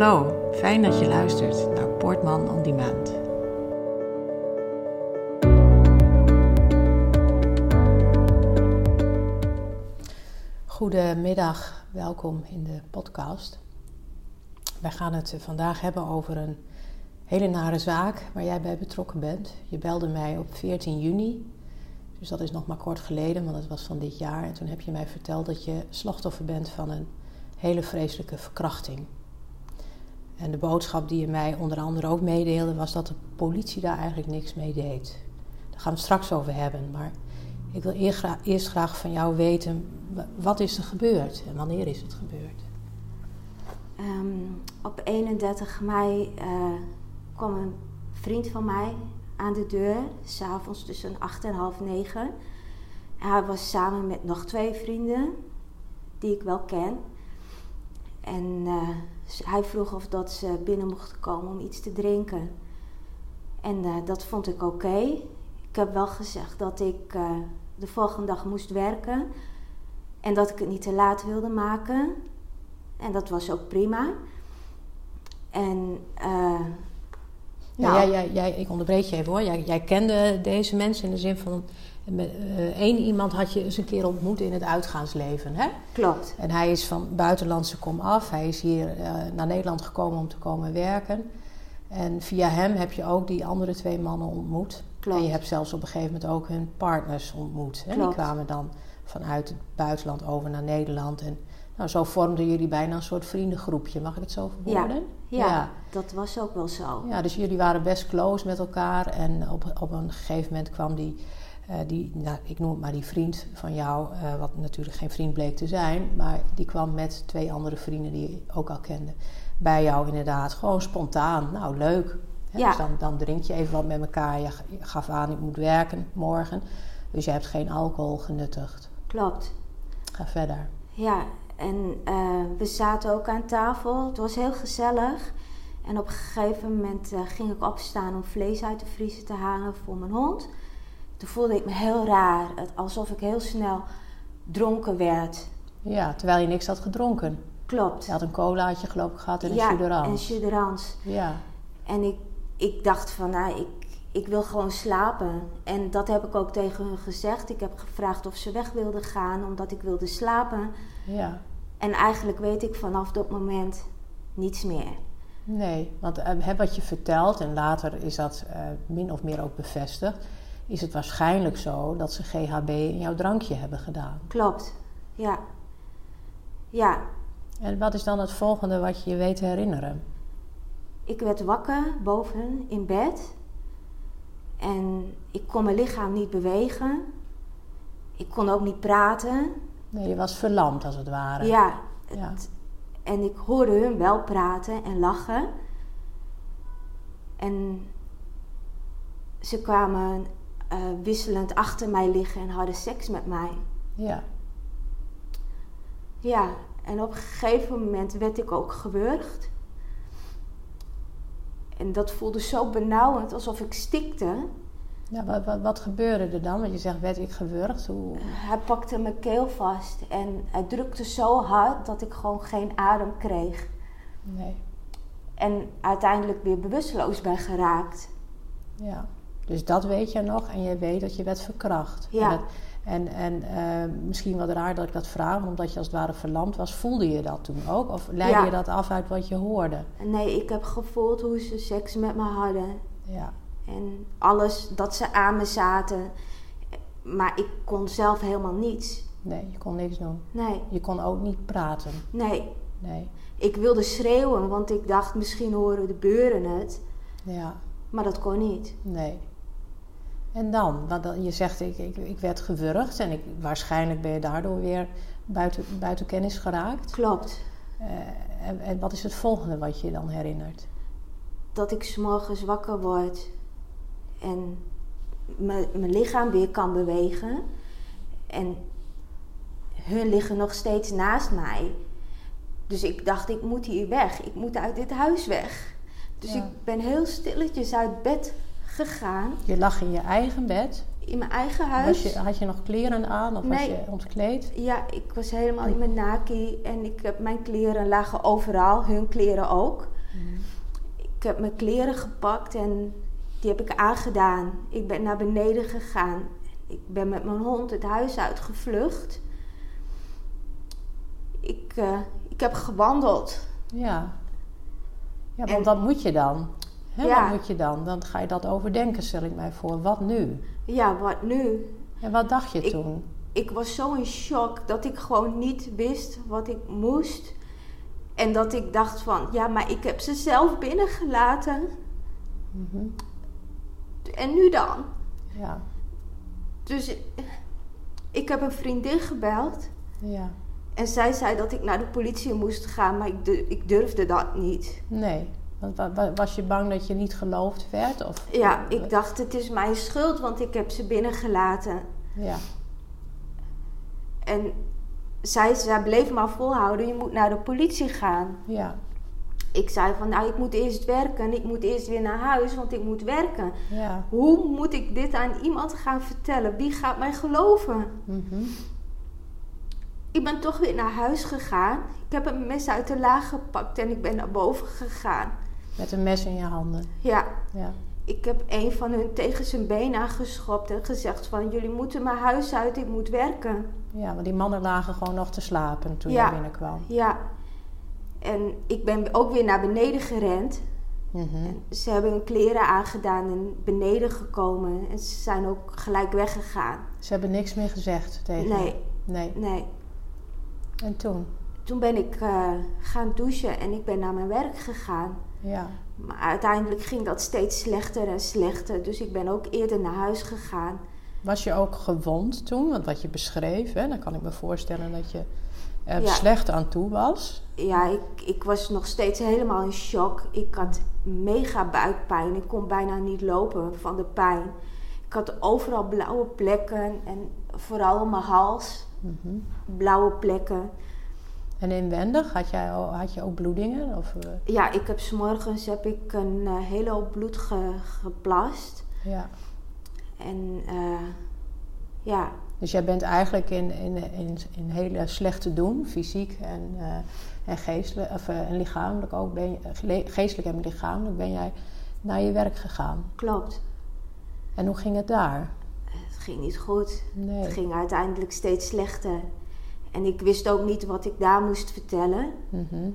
Hallo, fijn dat je luistert naar Portman on Demand. Goedemiddag, welkom in de podcast. Wij gaan het vandaag hebben over een hele nare zaak waar jij bij betrokken bent. Je belde mij op 14 juni, dus dat is nog maar kort geleden, want het was van dit jaar. En toen heb je mij verteld dat je slachtoffer bent van een hele vreselijke verkrachting. En de boodschap die je mij onder andere ook meedeelde was dat de politie daar eigenlijk niks mee deed. Daar gaan we het straks over hebben. Maar ik wil eerst graag van jou weten, wat is er gebeurd en wanneer is het gebeurd? Um, op 31 mei uh, kwam een vriend van mij aan de deur, s'avonds tussen 8 en half 9. Hij was samen met nog twee vrienden, die ik wel ken. En uh, hij vroeg of dat ze binnen mochten komen om iets te drinken. En uh, dat vond ik oké. Ik heb wel gezegd dat ik uh, de volgende dag moest werken. En dat ik het niet te laat wilde maken. En dat was ook prima. En uh, ja, nou, jij, jij, ik onderbreek je even hoor. Jij, jij kende deze mensen in de zin van met, uh, één iemand had je eens een keer ontmoet in het uitgaansleven, hè? Klopt. En hij is van buitenlandse kom af. Hij is hier uh, naar Nederland gekomen om te komen werken. En via hem heb je ook die andere twee mannen ontmoet. Klopt. En je hebt zelfs op een gegeven moment ook hun partners ontmoet. Hè? Die kwamen dan vanuit het buitenland over naar Nederland. En nou, zo vormden jullie bijna een soort vriendengroepje. Mag ik het zo verwoorden? Ja, ja, ja, dat was ook wel zo. Ja, dus jullie waren best close met elkaar. En op, op een gegeven moment kwam die uh, die, nou, ik noem het maar die vriend van jou, uh, wat natuurlijk geen vriend bleek te zijn, maar die kwam met twee andere vrienden die je ook al kende bij jou inderdaad. Gewoon spontaan, nou leuk. Hè? Ja. Dus dan, dan drink je even wat met elkaar. Je gaf aan, ik moet werken morgen. Dus je hebt geen alcohol genuttigd. Klopt. Ga verder. Ja, en uh, we zaten ook aan tafel. Het was heel gezellig. En op een gegeven moment ging ik opstaan om vlees uit de vriezer te halen voor mijn hond toen voelde ik me heel raar. Alsof ik heel snel dronken werd. Ja, terwijl je niks had gedronken. Klopt. Je had een colaatje geloof ik gehad en een ja, en suderans. Ja. En ik, ik dacht van, nou, ik, ik wil gewoon slapen. En dat heb ik ook tegen hun gezegd. Ik heb gevraagd of ze weg wilden gaan, omdat ik wilde slapen. Ja. En eigenlijk weet ik vanaf dat moment niets meer. Nee, want uh, wat je vertelt, en later is dat uh, min of meer ook bevestigd is het waarschijnlijk zo dat ze GHB in jouw drankje hebben gedaan. Klopt, ja. Ja. En wat is dan het volgende wat je je weet te herinneren? Ik werd wakker boven in bed. En ik kon mijn lichaam niet bewegen. Ik kon ook niet praten. Nee, je was verlamd als het ware. Ja. ja. En ik hoorde hun wel praten en lachen. En ze kwamen uh, wisselend achter mij liggen en hadden seks met mij. Ja. Ja, en op een gegeven moment werd ik ook gewurgd. En dat voelde zo benauwend, alsof ik stikte. Ja, wat, wat, wat gebeurde er dan? Want je zegt, werd ik gewurgd? Hoe... Hij pakte mijn keel vast en hij drukte zo hard dat ik gewoon geen adem kreeg. Nee. En uiteindelijk weer bewusteloos ben geraakt. Ja. Dus dat weet je nog en je weet dat je werd verkracht. Ja. En, en, en uh, misschien wat raar dat ik dat vraag, omdat je als het ware verlamd was. Voelde je dat toen ook? Of leidde ja. je dat af uit wat je hoorde? Nee, ik heb gevoeld hoe ze seks met me hadden. Ja. En alles, dat ze aan me zaten. Maar ik kon zelf helemaal niets. Nee, je kon niks doen. Nee. Je kon ook niet praten. Nee. Nee. Ik wilde schreeuwen, want ik dacht misschien horen de buren het. Ja. Maar dat kon niet. Nee. En dan? Want je zegt, ik, ik, ik werd gewurgd en ik, waarschijnlijk ben je daardoor weer buiten, buiten kennis geraakt. Klopt. Uh, en, en, wat is het volgende wat je dan herinnert? Dat ik s'morgens wakker word en mijn lichaam weer kan bewegen. En hun liggen nog steeds naast mij. Dus ik dacht, ik moet hier weg. Ik moet uit dit huis weg. Dus Ja. ik ben heel stilletjes uit bed gegaan. Je lag in je eigen bed. in mijn eigen huis. Was je, had je nog kleren aan of was je ontkleed? Ja, ik was helemaal in mijn naki en ik heb, mijn kleren lagen overal, hun kleren ook. Ik heb mijn kleren gepakt en die heb ik aangedaan. Ik ben naar beneden gegaan. Ik ben met mijn hond het huis uitgevlucht. Ik, eh, ik heb gewandeld. Ja. Ja, want En- dat moet je dan. Hè, Ja. Wat moet je dan? Dan ga je dat overdenken, stel ik mij voor. Wat nu? Ja, wat nu? En wat dacht je Ik- toen? ik was zo in shock dat ik gewoon niet wist wat ik moest. En dat ik dacht van, ja, maar ik heb ze zelf binnengelaten. Mhm. En nu dan? Ja. Dus ik heb een vriendin gebeld. ja. En zij zei dat ik naar de politie moest gaan, maar ik durfde dat niet. Nee. Was je bang dat je niet geloofd werd? Of, Ja, ik dacht het is mijn schuld, want ik heb ze binnengelaten. Ja. En zij, zij bleef maar volhouden, je moet naar de politie gaan. Ja. Ik zei van, nou, ik moet eerst werken. Ik moet eerst weer naar huis, want ik moet werken. Ja. Hoe moet ik dit aan iemand gaan vertellen? Wie gaat mij geloven? Mhm. Ik ben toch weer naar huis gegaan. Ik heb een mes uit de laag gepakt en ik ben naar boven gegaan. Met een mes in je handen. Ja, Ja. ik heb een van hun tegen zijn been aangeschopt en gezegd van... jullie moeten mijn huis uit, ik moet werken. Ja, want die mannen lagen gewoon nog te slapen toen Ja. je binnenkwam. Ja, en ik ben ook weer naar beneden gerend. Mhm. Ze hebben hun kleren aangedaan en beneden gekomen. En ze zijn ook gelijk weggegaan. Ze hebben niks meer gezegd tegen je? Nee, Nee. nee. En toen? Toen ben ik eh, gaan douchen en ik ben naar mijn werk gegaan. Ja. Maar uiteindelijk ging dat steeds slechter en slechter. Dus ik ben ook eerder naar huis gegaan. Was je ook gewond toen? Want wat je beschreef, hè, dan kan ik me voorstellen dat je er Ja. slecht aan toe was. Ja, ik, ik was nog steeds helemaal in shock. Ik had mega buikpijn. Ik kon bijna niet lopen van de pijn. Ik had overal blauwe plekken en vooral op mijn hals Mhm. blauwe plekken. En inwendig, had, jij, al- had je ook bloedingen? Of, eh, Ja, ik heb s'morgens heb ik een eh, hele hoop bloed ge- geplast. ja. En eh, ja, Dus jij bent eigenlijk in, in, in, in hele slechte doen, fysiek en, en, geestelijk, of, en lichamelijk ook. Ben je, gele- geestelijk en lichamelijk ben jij naar je werk gegaan. klopt. En hoe ging het daar? Het ging niet goed. Nee. Het ging uiteindelijk steeds slechter. En ik wist ook niet wat ik daar moest vertellen. Mhm.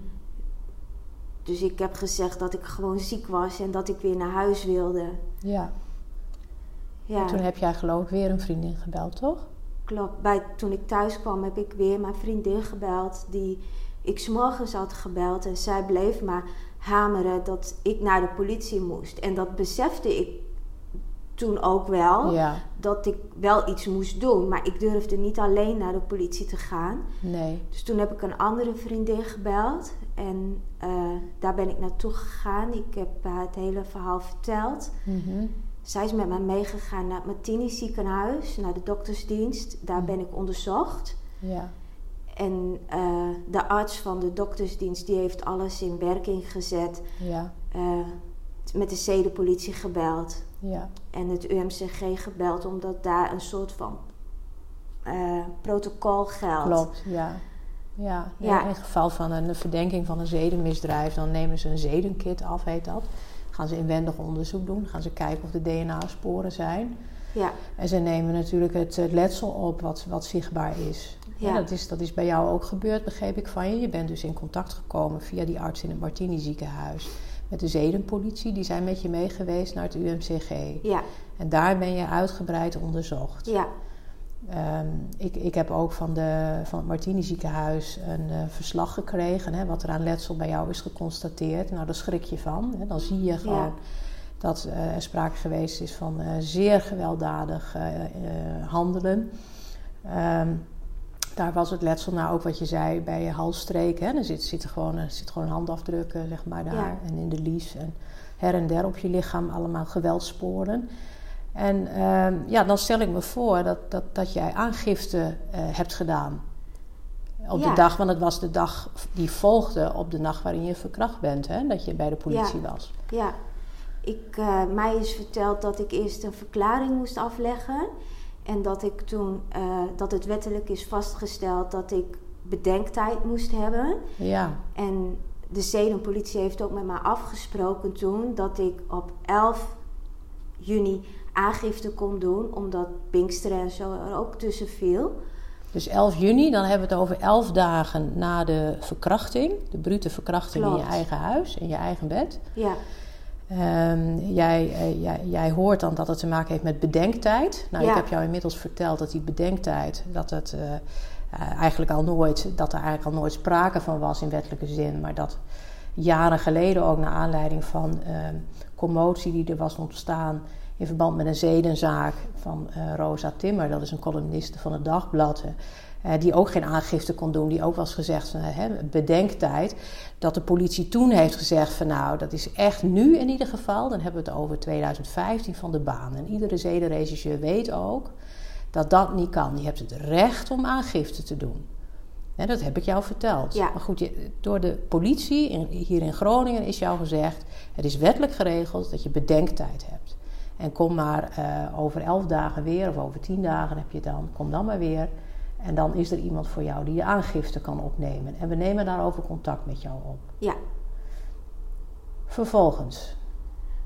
Dus ik heb gezegd dat ik gewoon ziek was en dat ik weer naar huis wilde. Ja. Ja, En toen heb jij geloof ik weer een vriendin gebeld, toch? klopt. Bij, toen ik thuis kwam heb ik weer mijn vriendin gebeld die ik s'morgens had gebeld. En zij bleef maar hameren dat ik naar de politie moest. En dat besefte ik toen ook wel. Ja. Dat ik wel iets moest doen. Maar ik durfde niet alleen naar de politie te gaan. Nee. Dus toen heb ik een andere vriendin gebeld. En eh, daar ben ik naartoe gegaan. Ik heb haar het hele verhaal verteld. Mhm. Zij is met mij meegegaan naar het Martini ziekenhuis, naar de doktersdienst. Daar ben ik onderzocht. Ja. En eh, de arts van de doktersdienst die heeft alles in werking gezet. Ja. Eh, met de zedenpolitie gebeld. Ja. En het UMCG gebeld, omdat daar een soort van eh, protocol geldt. Klopt, ja. Ja. Ja. In het geval van een verdenking van een zedenmisdrijf, dan nemen ze een zedenkit af, heet dat. Gaan ze inwendig onderzoek doen, gaan ze kijken of er DNA-sporen zijn. Ja, En ze nemen natuurlijk het, het letsel op wat, wat zichtbaar is. Ja. dat is. Dat is bij jou ook gebeurd, begreep ik van je. Je bent dus in contact gekomen via die arts in het Martini ziekenhuis met de zedenpolitie. Die zijn met je mee geweest naar het UMCG. ja, En daar ben je uitgebreid onderzocht. ja, Ehm, ik, ik heb ook van, de, van het Martini ziekenhuis een eh, verslag gekregen, hè, wat er aan letsel bij jou is geconstateerd. Nou, daar schrik je van. Hè. Dan zie je gewoon Ja. dat eh, er sprake geweest is van eh, zeer gewelddadig handelen. Ehm, daar was het letsel, nou ook wat je zei, bij je halsstreken. Hè. Er zit, zit, gewoon, er zit gewoon handafdrukken zeg maar, daar Ja. en in de lies. En her en der op je lichaam allemaal geweldsporen. En ehm, ja, dan stel ik me voor dat, dat, dat jij aangifte eh, hebt gedaan. Op Ja. de dag, want het was de dag die volgde op de nacht waarin je verkracht bent, hè? dat je bij de politie was. ja. Ik, uh, mij is verteld dat ik eerst een verklaring moest afleggen. En dat ik toen, uh, dat het wettelijk is vastgesteld dat ik bedenktijd moest hebben. Ja. En de zedenpolitie heeft ook met mij afgesproken toen dat ik op 11 juni aangifte kon doen, omdat Pinksteren en zo er ook tussen viel. Dus 11 juni, dan hebben we het over 11 dagen na de verkrachting, de brute verkrachting Klopt. in je eigen huis, in je eigen bed. Ja, Ehm, jij, eh, jij, jij hoort dan dat het te maken heeft met bedenktijd. Nou, Ja. ik heb jou inmiddels verteld dat die bedenktijd, dat het eh, eh, eigenlijk al nooit, dat er eigenlijk al nooit sprake van was in wettelijke zin, maar dat jaren geleden ook naar aanleiding van ehm, commotie die er was ontstaan in verband met een zedenzaak van Rosa Timmer, dat is een columniste van het Dagblad. Eh, die ook geen aangifte kon doen, die ook was gezegd van hè, bedenktijd. Dat de politie toen heeft gezegd van nou, dat is echt nu in ieder geval, dan hebben we het over 2015 van de baan. En iedere zedenregisseur weet ook dat dat niet kan. Je hebt het recht om aangifte te doen. Dat heb ik jou verteld. Ja. Maar goed, door de politie hier in Groningen is jou gezegd: het is wettelijk geregeld dat je bedenktijd hebt. En kom maar eh, over elf dagen weer, of over tien dagen heb je dan, kom dan maar weer. En dan is er iemand voor jou die je aangifte kan opnemen. En we nemen daarover contact met jou op. ja. Vervolgens,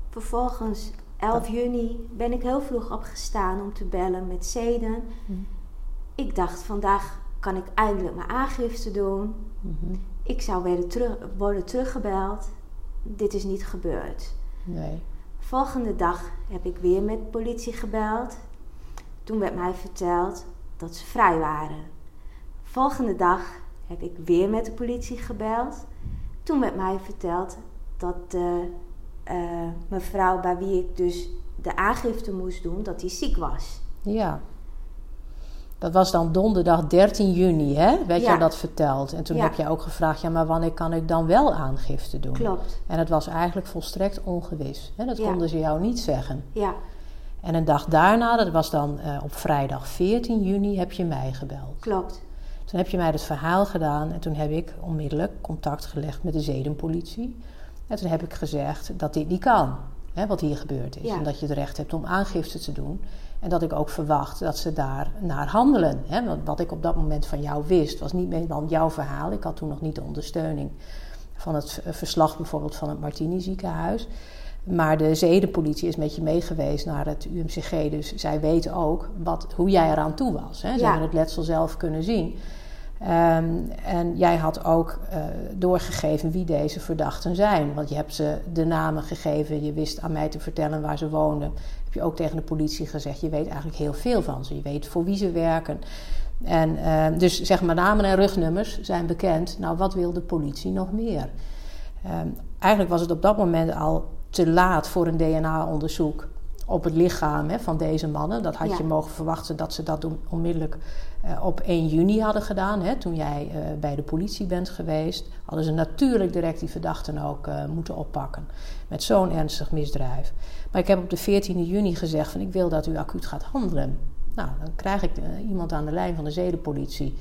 Vervolgens, 11 juni, ben ik heel vroeg opgestaan om te bellen met Zeden. Ik dacht, vandaag kan ik eindelijk mijn aangifte doen. mhm, Ik zou weer terug, worden teruggebeld. Dit is niet gebeurd. nee, Volgende dag heb ik weer met politie gebeld. Toen werd mij verteld dat ze vrij waren. Volgende dag heb ik weer met de politie gebeld. Toen werd mij verteld dat de eh, mevrouw bij wie ik dus de aangifte moest doen, dat die ziek was. ja. Dat was dan donderdag 13 juni, hè? Werd Ja. jou dat verteld? En toen Ja. heb jij ook gevraagd, ja, maar wanneer kan ik dan wel aangifte doen? Klopt. En het was eigenlijk volstrekt ongewis. Hè? Dat Ja. konden ze jou niet zeggen. Ja, En een dag daarna, dat was dan eh, op vrijdag 14 juni, heb je mij gebeld. klopt. Toen heb je mij het verhaal gedaan en toen heb ik onmiddellijk contact gelegd met de zedenpolitie. En toen heb ik gezegd dat dit niet kan, hè, wat hier gebeurd is. Ja. En dat je het recht hebt om aangifte te doen. En dat ik ook verwacht dat ze daar naar handelen. Hè. Want wat ik op dat moment van jou wist, was niet meer dan jouw verhaal. Ik had toen nog niet de ondersteuning van het verslag bijvoorbeeld van het Martini ziekenhuis. Maar de zedenpolitie is met je meegeweest naar het UMCG. Dus zij weten ook wat, hoe jij eraan toe was. Hè. Ze Ja. hebben het letsel zelf kunnen zien. Ehm, en jij had ook eh, doorgegeven wie deze verdachten zijn. Want je hebt ze de namen gegeven. Je wist aan mij te vertellen waar ze woonden. Heb je ook tegen de politie gezegd. Je weet eigenlijk heel veel van ze. Je weet voor wie ze werken. En ehm, dus zeg maar namen en rugnummers zijn bekend. Nou, wat wil de politie nog meer? Ehm, eigenlijk was het op dat moment al te laat voor een DNA-onderzoek op het lichaam hè, van deze mannen. Dat had Ja. je mogen verwachten dat ze dat on- onmiddellijk eh, op 1 juni hadden gedaan. Hè, toen jij eh, bij de politie bent geweest, hadden ze natuurlijk direct die verdachten ook eh, moeten oppakken. Met zo'n ernstig misdrijf. Maar ik heb op de 14 juni gezegd van ik wil dat u acuut gaat handelen. Nou, dan krijg ik iemand aan de lijn van de zedenpolitie.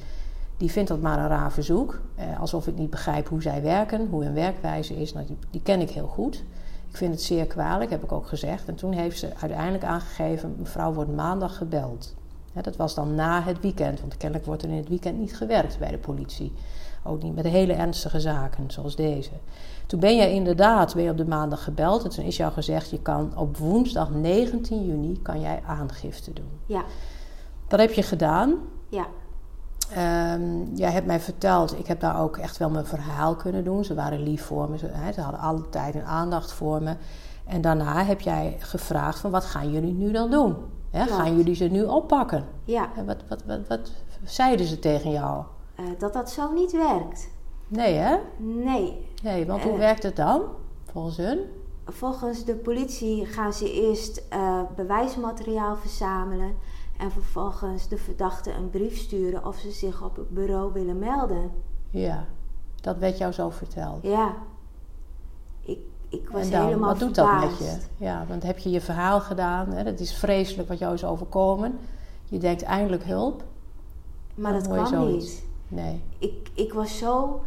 Die vindt dat maar een raar verzoek. Eh, alsof ik niet begrijp hoe zij werken, hoe hun werkwijze is. Nou, die, die ken ik heel goed. Ik vind het zeer kwalijk, heb ik ook gezegd. En toen heeft ze uiteindelijk aangegeven: mevrouw wordt maandag gebeld. Hè, dat was dan na het weekend, want kennelijk wordt er in het weekend niet gewerkt bij de politie. Ook niet met hele ernstige zaken zoals deze. Toen ben je inderdaad je op de maandag gebeld en toen is jou gezegd: je kan op woensdag 19 juni kan jij aangifte doen. Ja, Dat heb je gedaan. ja, Ehm, jij hebt mij verteld, ik heb daar ook echt wel mijn verhaal kunnen doen. Ze waren lief voor me, ze, ze hadden alle tijd en aandacht voor me. En daarna heb jij gevraagd van wat gaan jullie nu dan doen? Gaan jullie ze nu oppakken? ja. En wat, wat, wat, wat zeiden ze tegen jou? Eh, dat dat zo niet werkt. Nee hè? Nee, Nee, want hoe Eh. werkt het dan volgens hun? Volgens de politie gaan ze eerst eh, bewijsmateriaal verzamelen en vervolgens de verdachte een brief sturen of ze zich op het bureau willen melden. Ja, dat werd jou zo verteld. Ja, ik, ik was en dan, helemaal wat doet dat met je? Ja, want heb je je verhaal gedaan? Hè? Dat is vreselijk wat jou is overkomen. Je denkt eindelijk hulp. Maar dat kwam niet. Nee. Ik, ik was zo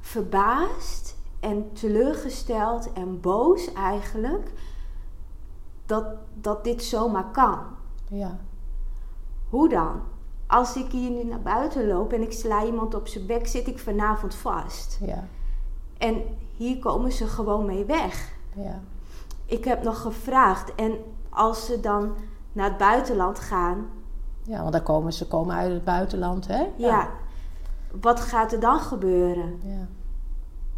verbaasd en teleurgesteld en boos eigenlijk dat, dat dit zomaar kan. Ja. Hoe dan? Als ik hier nu naar buiten loop en ik sla iemand op zijn bek, zit ik vanavond vast. Ja. En hier komen ze gewoon mee weg. Ja. Ik heb nog gevraagd en als ze dan naar het buitenland gaan, Ja, want daar komen ze komen uit het buitenland, hè? ja, wat gaat er dan gebeuren? Ja.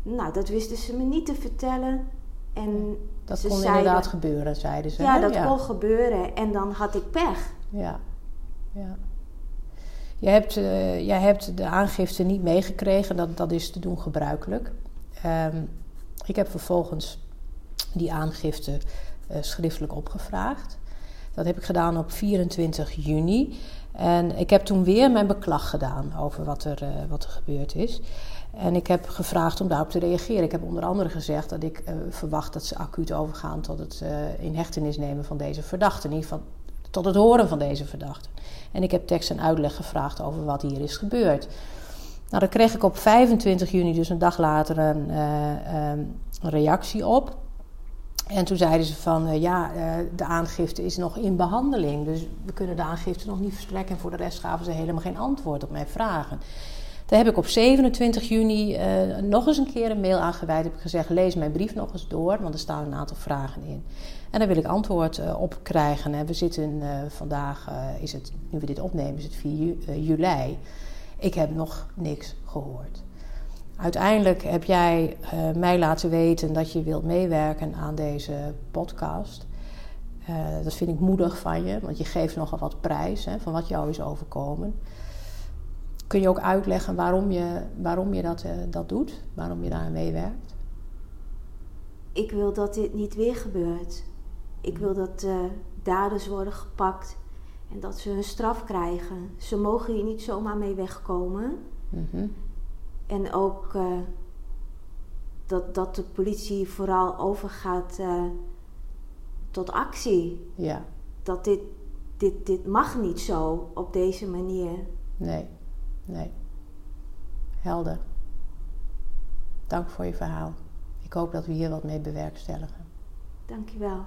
Nou, dat wisten ze me niet te vertellen. En Dat ze kon zeiden- inderdaad gebeuren, zeiden ze. Ja, hè? dat kon gebeuren en dan had ik pech. Ja, ja. Jij hebt, eh, jij hebt de aangifte niet meegekregen, dat, dat is te doen gebruikelijk. Ehm, ik heb vervolgens die aangifte eh, schriftelijk opgevraagd. Dat heb ik gedaan op 24 juni. En ik heb toen weer mijn beklag gedaan over wat er, eh, wat er gebeurd is. En ik heb gevraagd om daarop te reageren. Ik heb onder andere gezegd dat ik verwacht dat ze acuut overgaan tot het in hechtenis nemen van deze verdachte. In ieder geval tot het horen van deze verdachte. En ik heb tekst en uitleg gevraagd over wat hier is gebeurd. Nou, daar kreeg ik op 25 juni, dus een dag later, een, eh, ehm, een reactie op. En toen zeiden ze van, eh, ja, eh, de aangifte is nog in behandeling. Dus we kunnen de aangifte nog niet verstrekken. En voor de rest gaven ze helemaal geen antwoord op mijn vragen. Daar heb ik op 27 juni eh, nog eens een keer een mail aangeweid. Heb ik gezegd, lees mijn brief nog eens door, want er staan een aantal vragen in. En daar wil ik antwoord eh, op krijgen. En we zitten eh, vandaag, is het, nu we dit opnemen, is het 4 ju- eh, juli. Ik heb nog niks gehoord. Uiteindelijk heb jij mij laten weten dat je wilt meewerken aan deze podcast. Dat vind ik moedig van je, want je geeft nogal wat prijs hè, van wat jou is overkomen. Kun je ook uitleggen waarom je, waarom je dat, eh, dat doet? Waarom je daar meewerkt? Ik wil dat dit niet weer gebeurt. Ik wil dat de daders worden gepakt en dat ze hun straf krijgen. Ze mogen hier niet zomaar mee wegkomen. Mhm. En ook eh, dat, dat de politie vooral overgaat eh, tot actie. Ja, Dat dit, dit, dit mag niet zo op deze manier. nee, nee. Helder. Dank voor je verhaal. Ik hoop dat we hier wat mee bewerkstelligen. Dankjewel.